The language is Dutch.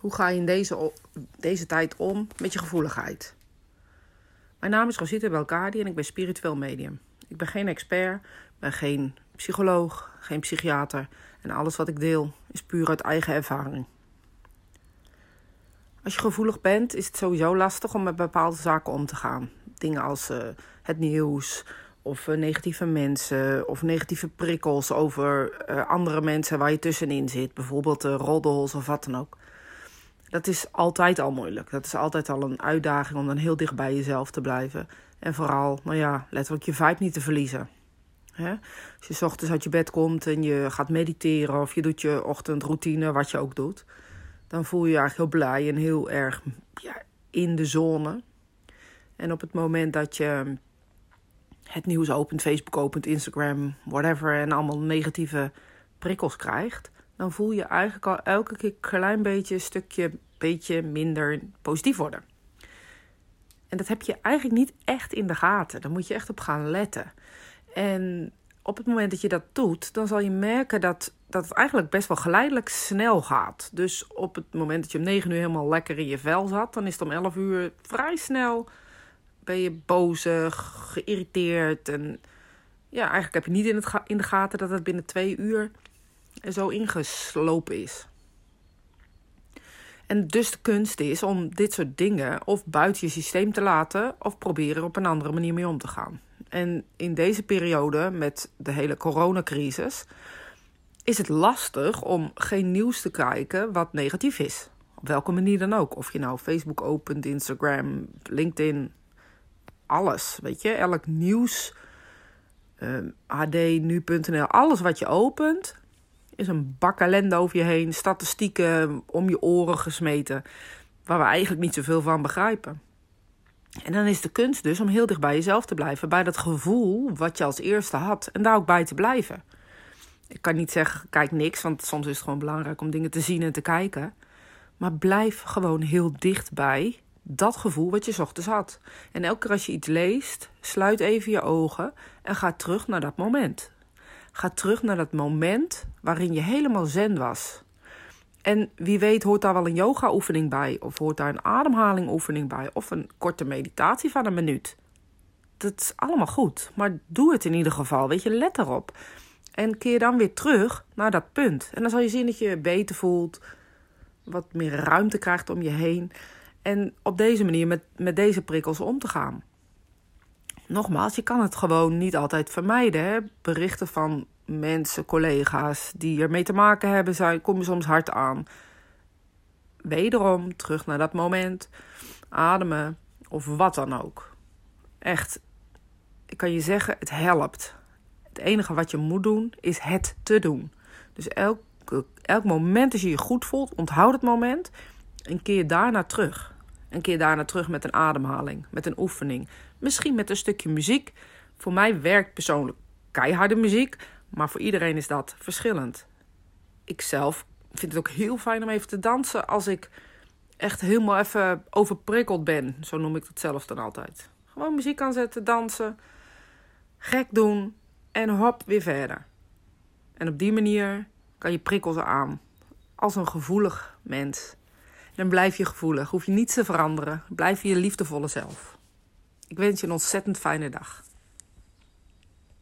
Hoe ga je in deze, deze tijd om met je gevoeligheid? Mijn naam is Rosita Belkadi en ik ben spiritueel medium. Ik ben geen expert, ben geen psycholoog, geen psychiater en alles wat ik deel is puur uit eigen ervaring. Als je gevoelig bent, is het sowieso lastig om met bepaalde zaken om te gaan. Dingen als uh, het nieuws, of uh, negatieve mensen, of negatieve prikkels over uh, andere mensen waar je tussenin zit. Bijvoorbeeld roddels of wat dan ook. Dat is altijd al moeilijk. Dat is altijd al een uitdaging om dan heel dicht bij jezelf te blijven. En vooral, nou ja, letterlijk je vibe niet te verliezen. Als je s ochtends uit je bed komt en je gaat mediteren of je doet je ochtendroutine, wat je ook doet, dan voel je je eigenlijk heel blij en heel erg ja, in de zone. En op het moment dat je het nieuws opent, Facebook opent, Instagram, whatever, en allemaal negatieve prikkels krijgt, dan voel je eigenlijk al elke keer een klein beetje, een stukje, beetje minder positief worden. En dat heb je eigenlijk niet echt in de gaten. Daar moet je echt op gaan letten. En op het moment dat je dat doet, dan zal je merken dat, dat het eigenlijk best wel geleidelijk snel gaat. Dus op het moment dat je om 9 uur helemaal lekker in je vel zat, dan is het om 11 uur vrij snel. Ben je bozig, geïrriteerd. En ja, eigenlijk heb je niet in, het in de gaten dat het binnen twee uur zo ingeslopen is. En dus de kunst is om dit soort dingen of buiten je systeem te laten of proberen op een andere manier mee om te gaan. En in deze periode met de hele coronacrisis is het lastig om geen nieuws te kijken wat negatief is. Op welke manier dan ook. Of je nou Facebook opent, Instagram, LinkedIn, alles. Weet je, elk nieuws, uh, ehm, adnu.nl, alles wat je opent, is een bak ellende over je heen, statistieken om je oren gesmeten, waar we eigenlijk niet zoveel van begrijpen. En dan is de kunst dus om heel dicht bij jezelf te blijven, bij dat gevoel wat je als eerste had, en daar ook bij te blijven. Ik kan niet zeggen, kijk niks, want soms is het gewoon belangrijk om dingen te zien en te kijken. Maar blijf gewoon heel dicht bij dat gevoel wat je ochtends had. En elke keer als je iets leest, sluit even je ogen en ga terug naar dat moment. Ga terug naar dat moment waarin je helemaal zen was. En wie weet hoort daar wel een yoga-oefening bij, of hoort daar een ademhaling-oefening bij, of een korte meditatie van een minuut. Dat is allemaal goed, maar doe het in ieder geval, weet je, let erop. En keer dan weer terug naar dat punt. En dan zal je zien dat je je beter voelt, wat meer ruimte krijgt om je heen. En op deze manier met, met deze prikkels om te gaan nogmaals, je kan het gewoon niet altijd vermijden. Hè? Berichten van mensen, collega's die ermee te maken hebben, zijn, kom je soms hard aan. Wederom terug naar dat moment, ademen of wat dan ook. Echt, ik kan je zeggen, het helpt. Het enige wat je moet doen, is het te doen. Dus elk, elk moment als je je goed voelt, onthoud het moment en keer daarna terug. Een keer daarna terug met een ademhaling, met een oefening. Misschien met een stukje muziek. Voor mij werkt persoonlijk keiharde muziek, maar voor iedereen is dat verschillend. Ik zelf vind het ook heel fijn om even te dansen als ik echt helemaal even overprikkeld ben. Zo noem ik het zelf dan altijd. Gewoon muziek aanzetten, dansen, gek doen en hop weer verder. En op die manier kan je prikkels aan. Als een gevoelig mens. Dan blijf je gevoelig. Hoef je niets te veranderen. Blijf je je liefdevolle zelf. Ik wens je een ontzettend fijne dag.